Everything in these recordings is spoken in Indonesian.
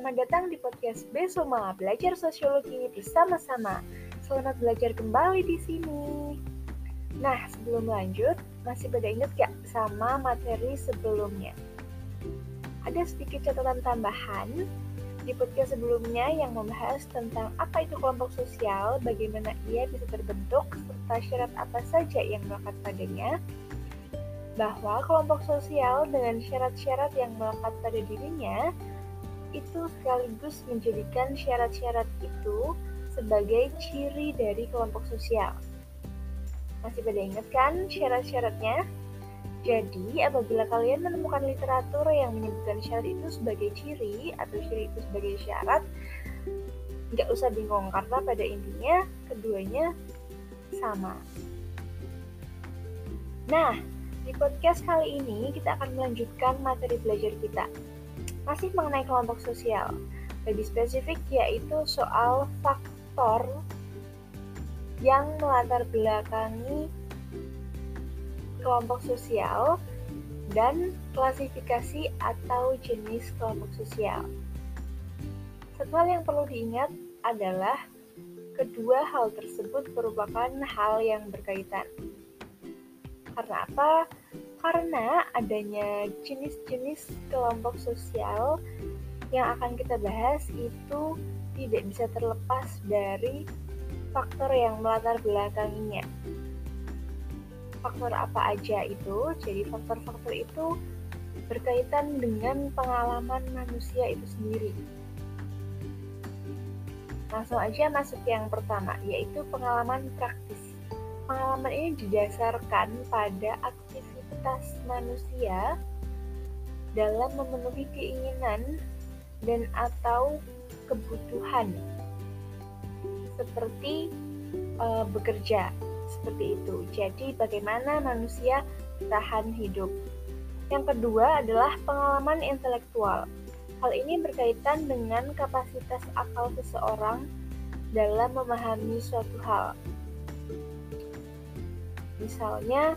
Selamat datang di podcast Besoma, belajar sosiologi bersama-sama. Selamat belajar kembali di sini. Nah, sebelum lanjut, masih pada ingat gak sama materi sebelumnya? Ada sedikit catatan tambahan di podcast sebelumnya yang membahas tentang apa itu kelompok sosial, bagaimana ia bisa terbentuk, serta syarat apa saja yang melekat padanya, bahwa kelompok sosial dengan syarat-syarat yang melekat pada dirinya itu sekaligus menjadikan syarat-syarat itu sebagai ciri dari kelompok sosial. Masih pada ingat kan syarat-syaratnya? Jadi, apabila kalian menemukan literatur yang menyebutkan syarat itu sebagai ciri atau ciri itu sebagai syarat, nggak usah bingung karena pada intinya keduanya sama. Nah, di podcast kali ini kita akan melanjutkan materi belajar kita masih mengenai kelompok sosial. Lebih spesifik yaitu soal faktor yang melatar belakangi kelompok sosial dan klasifikasi atau jenis kelompok sosial. Satu hal yang perlu diingat adalah kedua hal tersebut merupakan hal yang berkaitan. Karena apa? Karena adanya jenis-jenis kelompok sosial yang akan kita bahas itu tidak bisa terlepas dari faktor yang melatar belakanginya. Faktor apa aja itu? Jadi faktor-faktor itu berkaitan dengan pengalaman manusia itu sendiri. Langsung aja masuk yang pertama, yaitu pengalaman praktis. Pengalaman ini didasarkan pada aktivitas kapasitas manusia dalam memenuhi keinginan dan atau kebutuhan seperti e, bekerja seperti itu. Jadi bagaimana manusia tahan hidup. Yang kedua adalah pengalaman intelektual. Hal ini berkaitan dengan kapasitas akal seseorang dalam memahami suatu hal. Misalnya,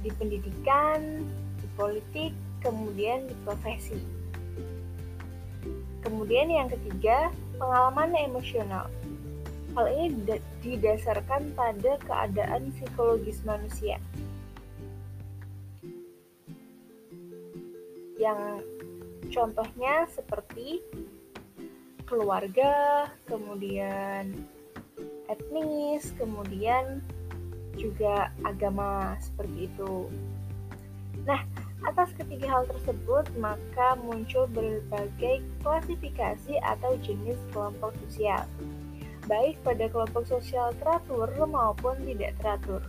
di pendidikan, di politik, kemudian di profesi. Kemudian yang ketiga, pengalaman emosional. Hal ini didasarkan pada keadaan psikologis manusia. Yang contohnya seperti keluarga, kemudian etnis, kemudian juga agama seperti itu. Nah, atas ketiga hal tersebut, maka muncul berbagai klasifikasi atau jenis kelompok sosial, baik pada kelompok sosial teratur maupun tidak teratur.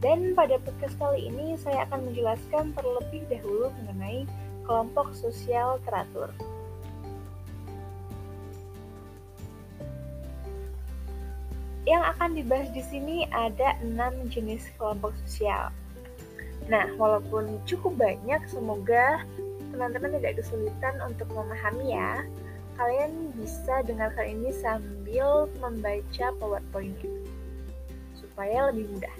Dan pada podcast kali ini, saya akan menjelaskan terlebih dahulu mengenai kelompok sosial teratur. Yang akan dibahas di sini ada enam jenis kelompok sosial. Nah, walaupun cukup banyak, semoga teman-teman tidak kesulitan untuk memahami ya. Kalian bisa dengarkan ini sambil membaca PowerPoint-nya supaya lebih mudah.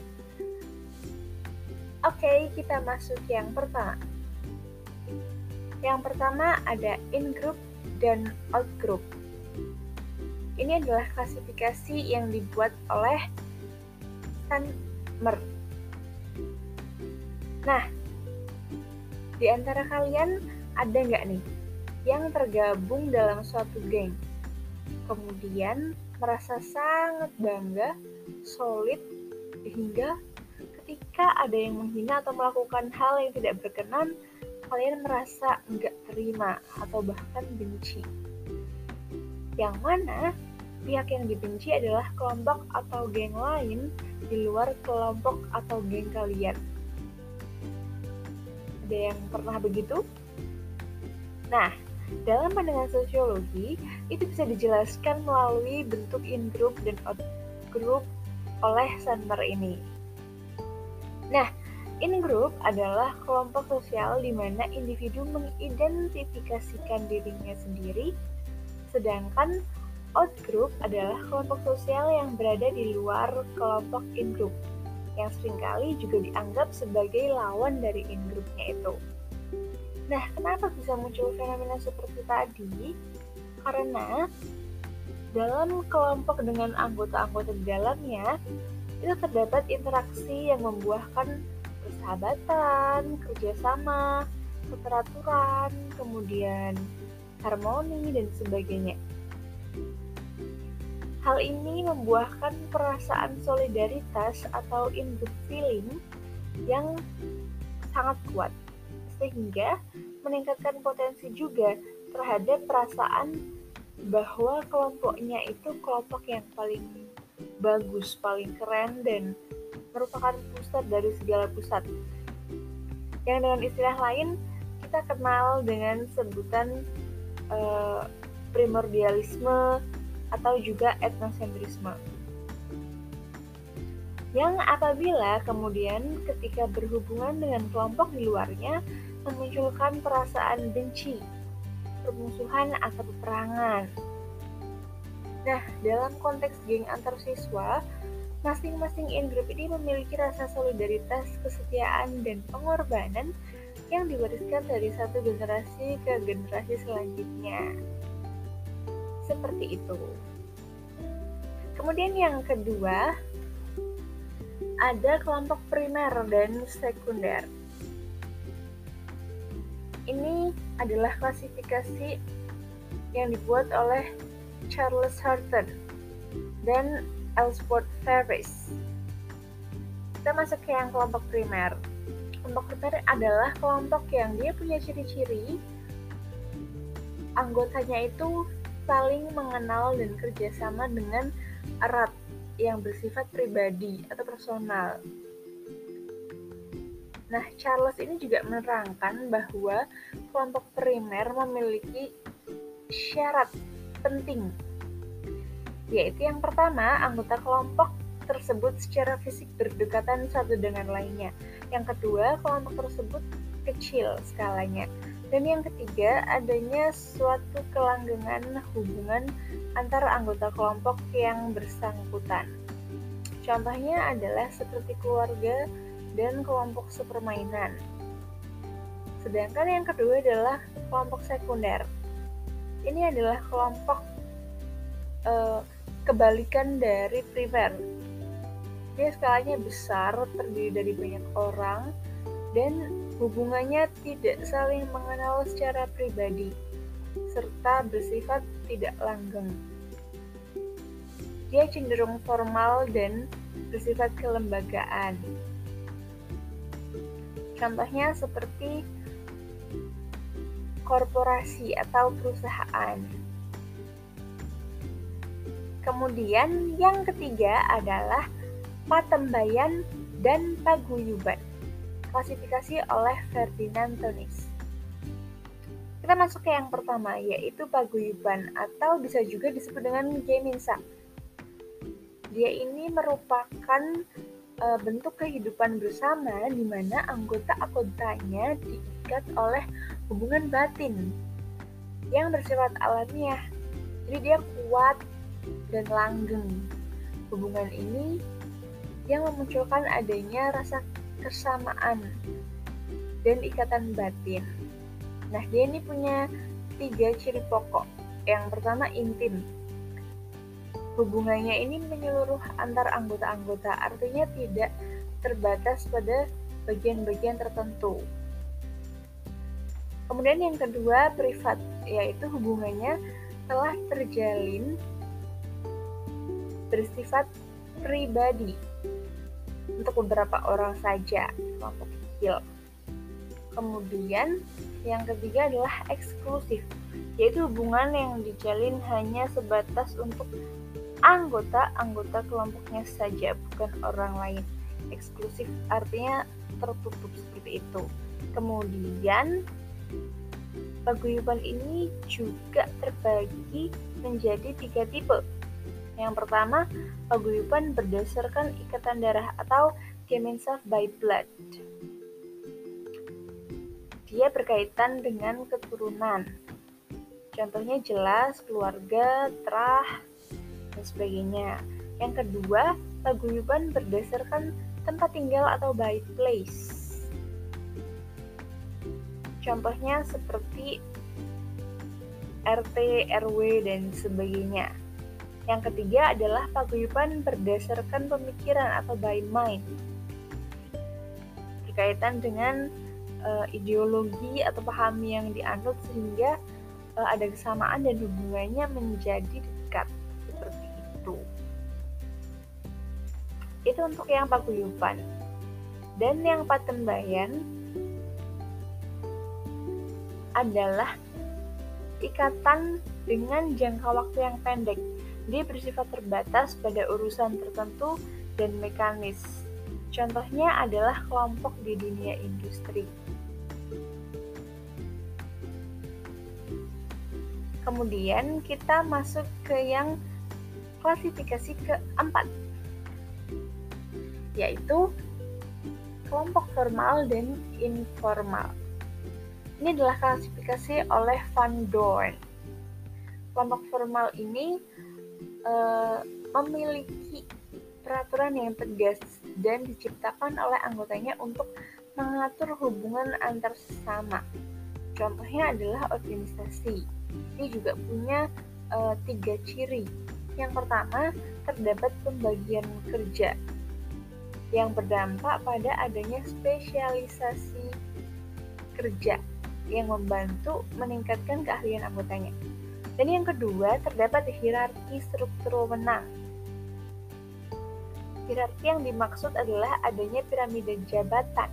Oke, kita masuk yang pertama. Yang pertama ada in-group dan out-group. Ini adalah klasifikasi yang dibuat oleh Sandmer. Nah, di antara kalian ada nggak nih yang tergabung dalam suatu geng, kemudian merasa sangat bangga, solid, hingga ketika ada yang menghina atau melakukan hal yang tidak berkenan, kalian merasa nggak terima atau bahkan benci. Yang mana pihak yang dibenci adalah kelompok atau geng lain di luar kelompok atau geng kalian. Ada yang pernah begitu? Nah, dalam pandangan sosiologi, itu bisa dijelaskan melalui bentuk in-group dan out-group oleh Sandler ini. Nah, in-group adalah kelompok sosial di mana individu mengidentifikasikan dirinya sendiri, sedangkan Outgroup adalah kelompok sosial yang berada di luar kelompok in-group, yang sering kali juga dianggap sebagai lawan dari in-groupnya itu. Nah, kenapa bisa muncul fenomena seperti tadi? Karena dalam kelompok dengan anggota-anggota di dalamnya, itu terdapat interaksi yang membuahkan persahabatan, kerjasama, keteraturan, kemudian harmoni, dan sebagainya. Hal ini membuahkan perasaan solidaritas atau input feeling yang sangat kuat, sehingga meningkatkan potensi juga terhadap perasaan bahwa kelompoknya itu kelompok yang paling bagus, paling keren, dan merupakan pusat dari segala pusat. Yang dengan istilah lain kita kenal dengan sebutan uh, primordialisme atau juga etnosentrisme. Yang apabila kemudian ketika berhubungan dengan kelompok di luarnya memunculkan perasaan benci, permusuhan atau peperangan. Nah, dalam konteks geng antar siswa, masing-masing in group ini memiliki rasa solidaritas, kesetiaan, dan pengorbanan yang diwariskan dari satu generasi ke generasi selanjutnya. Seperti itu. Kemudian yang kedua, ada kelompok primer dan sekunder. Ini adalah klasifikasi yang dibuat oleh Charles Horton dan Ellsworth Ferris. Kita masuk ke yang kelompok primer. Kelompok primer adalah kelompok yang dia punya ciri-ciri anggotanya itu saling mengenal dan kerjasama dengan erat yang bersifat pribadi atau personal. Nah, Charles ini juga menerangkan bahwa kelompok primer memiliki syarat penting, yaitu yang pertama, anggota kelompok tersebut secara fisik berdekatan satu dengan lainnya. Yang kedua, kelompok tersebut kecil skalanya. Dan yang ketiga, adanya suatu kelanggengan hubungan antara anggota kelompok yang bersangkutan. Contohnya adalah seperti keluarga dan kelompok sepermainan. Sedangkan yang kedua adalah kelompok sekunder. Ini adalah kelompok uh, kebalikan dari primer. Dia skalanya besar, terdiri dari banyak orang, dan hubungannya tidak saling mengenal secara pribadi, serta bersifat tidak langgeng. Dia cenderung formal dan bersifat kelembagaan. Contohnya seperti korporasi atau perusahaan. Kemudian yang ketiga adalah patembayan dan paguyuban. Klasifikasi oleh Ferdinand Tonis. Kita masuk ke yang pertama yaitu paguyuban atau bisa juga disebut dengan Geminsa. Dia ini merupakan uh, bentuk kehidupan bersama di mana anggota-anggotanya diikat oleh hubungan batin yang bersifat alamiah. Jadi dia kuat dan langgeng. Hubungan ini yang memunculkan adanya rasa kesamaan dan ikatan batin. Nah, dia ini punya tiga ciri pokok. Yang pertama intim, Hubungannya ini menyeluruh antar anggota-anggota, artinya tidak terbatas pada bagian-bagian tertentu. Kemudian yang kedua, privat, yaitu hubungannya telah terjalin bersifat pribadi untuk beberapa orang saja, kelompok kecil. Kemudian yang ketiga adalah eksklusif, yaitu hubungan yang dijalin hanya sebatas untuk anggota-anggota kelompoknya saja, bukan orang lain. Eksklusif artinya tertutup seperti itu. Kemudian paguyuban ini juga terbagi menjadi tiga tipe. Yang pertama, paguyuban berdasarkan ikatan darah atau Gemeinschaft by blood. Dia berkaitan dengan keturunan. Contohnya jelas keluarga, terah, dan sebagainya. Yang kedua, paguyuban berdasarkan tempat tinggal atau by place. Contohnya seperti RT, RW, dan sebagainya. Yang ketiga adalah paguyuban berdasarkan pemikiran atau by mind. Berkaitan dengan uh, ideologi atau paham yang dianut sehingga uh, ada kesamaan dan hubungannya menjadi dekat seperti itu. Itu untuk yang paguyuban. Dan yang patembayan adalah ikatan dengan jangka waktu yang pendek. Dia bersifat terbatas pada urusan tertentu dan mekanis. Contohnya adalah kelompok di dunia industri. Kemudian kita masuk ke yang klasifikasi keempat, yaitu kelompok formal dan informal. Ini adalah klasifikasi oleh Van Dorn. Kelompok formal ini uh, memiliki peraturan yang tegas dan diciptakan oleh anggotanya untuk mengatur hubungan antar sesama. Contohnya adalah organisasi. Ini juga punya uh, tiga ciri. Yang pertama, terdapat pembagian kerja yang berdampak pada adanya spesialisasi kerja yang membantu meningkatkan keahlian anggotanya. Dan yang kedua, terdapat hierarki struktur wewenang. Hierarki yang dimaksud adalah adanya piramida jabatan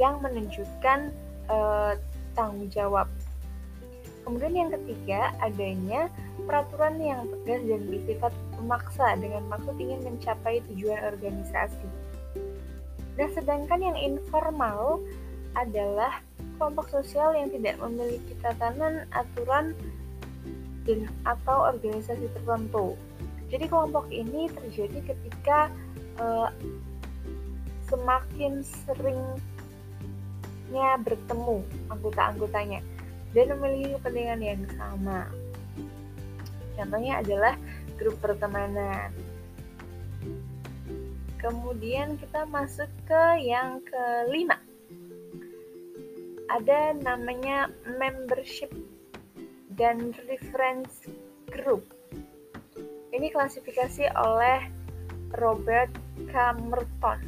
yang menunjukkan uh, tanggung jawab. Kemudian yang ketiga, adanya peraturan yang tegas dan bersifat memaksa dengan maksud ingin mencapai tujuan organisasi. Nah, sedangkan yang informal adalah kelompok sosial yang tidak memiliki tatanan, aturan, dan atau organisasi tertentu. Jadi kelompok ini terjadi ketika uh, semakin seringnya bertemu anggota-anggotanya dan memiliki kepentingan yang sama. Contohnya adalah grup pertemanan. Kemudian kita masuk ke yang kelima, ada namanya membership dan reference group. Ini klasifikasi oleh Robert Camerton.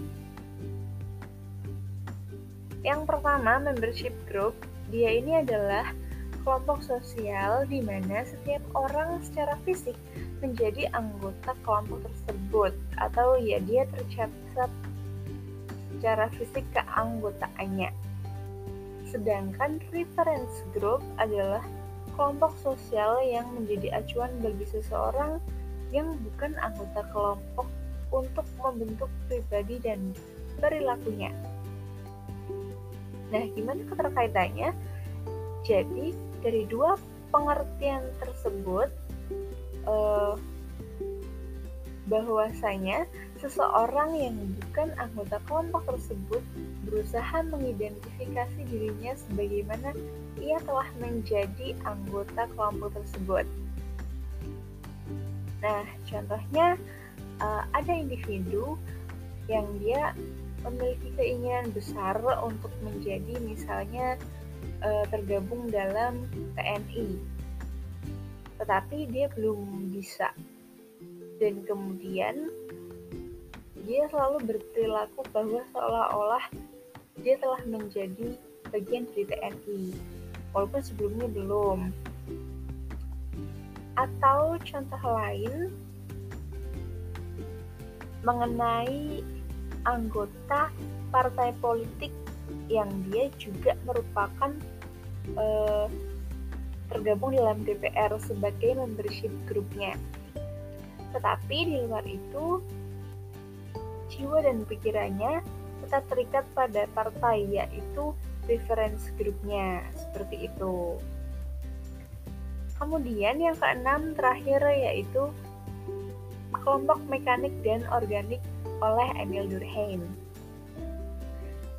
Yang pertama, membership group, dia ini adalah kelompok sosial di mana setiap orang secara fisik menjadi anggota kelompok tersebut atau ya dia tercatat secara fisik keanggotaannya. Sedangkan reference group adalah kelompok sosial yang menjadi acuan bagi seseorang yang bukan anggota kelompok untuk membentuk pribadi dan perilakunya. Nah, gimana keterkaitannya? Jadi, dari dua pengertian tersebut, eh, bahwasanya seseorang yang bukan anggota kelompok tersebut berusaha mengidentifikasi dirinya sebagaimana ia telah menjadi anggota kelompok tersebut. Nah, contohnya uh, ada individu yang dia memiliki keinginan besar untuk menjadi misalnya uh, tergabung dalam TNI. Tetapi dia belum bisa. Dan kemudian dia selalu berperilaku bahwa seolah-olah dia telah menjadi bagian dari TNI, walaupun sebelumnya belum. Atau contoh lain mengenai anggota partai politik yang dia juga merupakan eh, tergabung dalam DPR sebagai membership grupnya. Tetapi di luar itu, jiwa dan pikirannya tetap terikat pada partai yaitu reference grupnya seperti itu. Kemudian yang keenam terakhir yaitu kelompok mekanik dan organik oleh Emil Durkheim.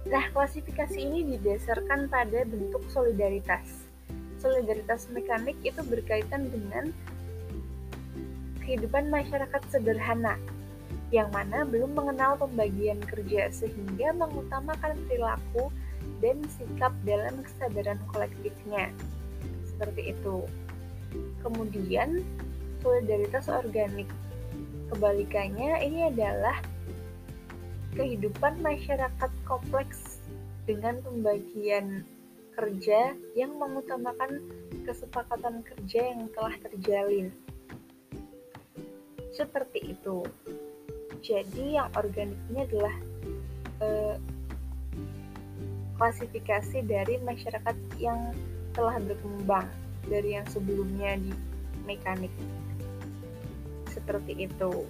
Nah, klasifikasi ini didasarkan pada bentuk solidaritas. Solidaritas mekanik itu berkaitan dengan kehidupan masyarakat sederhana yang mana belum mengenal pembagian kerja sehingga mengutamakan perilaku dan sikap dalam kesadaran kolektifnya. Seperti itu. Kemudian, solidaritas organik. Kebalikannya, ini adalah kehidupan masyarakat kompleks dengan pembagian kerja yang mengutamakan kesepakatan kerja yang telah terjalin. Seperti itu. Jadi yang organik ini adalah eh, klasifikasi dari masyarakat yang telah berkembang dari yang sebelumnya di mekanik. Seperti itu.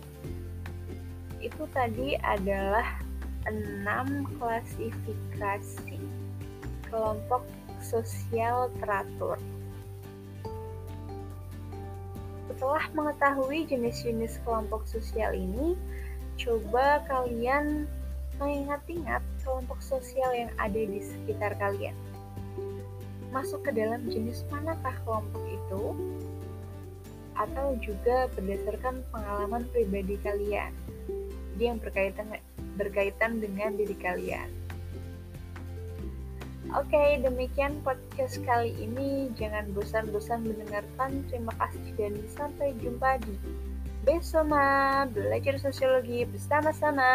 Itu tadi adalah enam klasifikasi kelompok sosial teratur. Setelah mengetahui jenis-jenis kelompok sosial ini, coba kalian mengingat-ingat kelompok sosial yang ada di sekitar kalian. Masuk ke dalam jenis manakah kelompok itu? Atau juga berdasarkan pengalaman pribadi kalian. Jadi yang berkaitan berkaitan dengan diri kalian. Oke, demikian podcast kali ini. Jangan bosan-bosan mendengarkan. Terima kasih dan sampai jumpa di Besoma Belajar Sosiologi bersama-sama.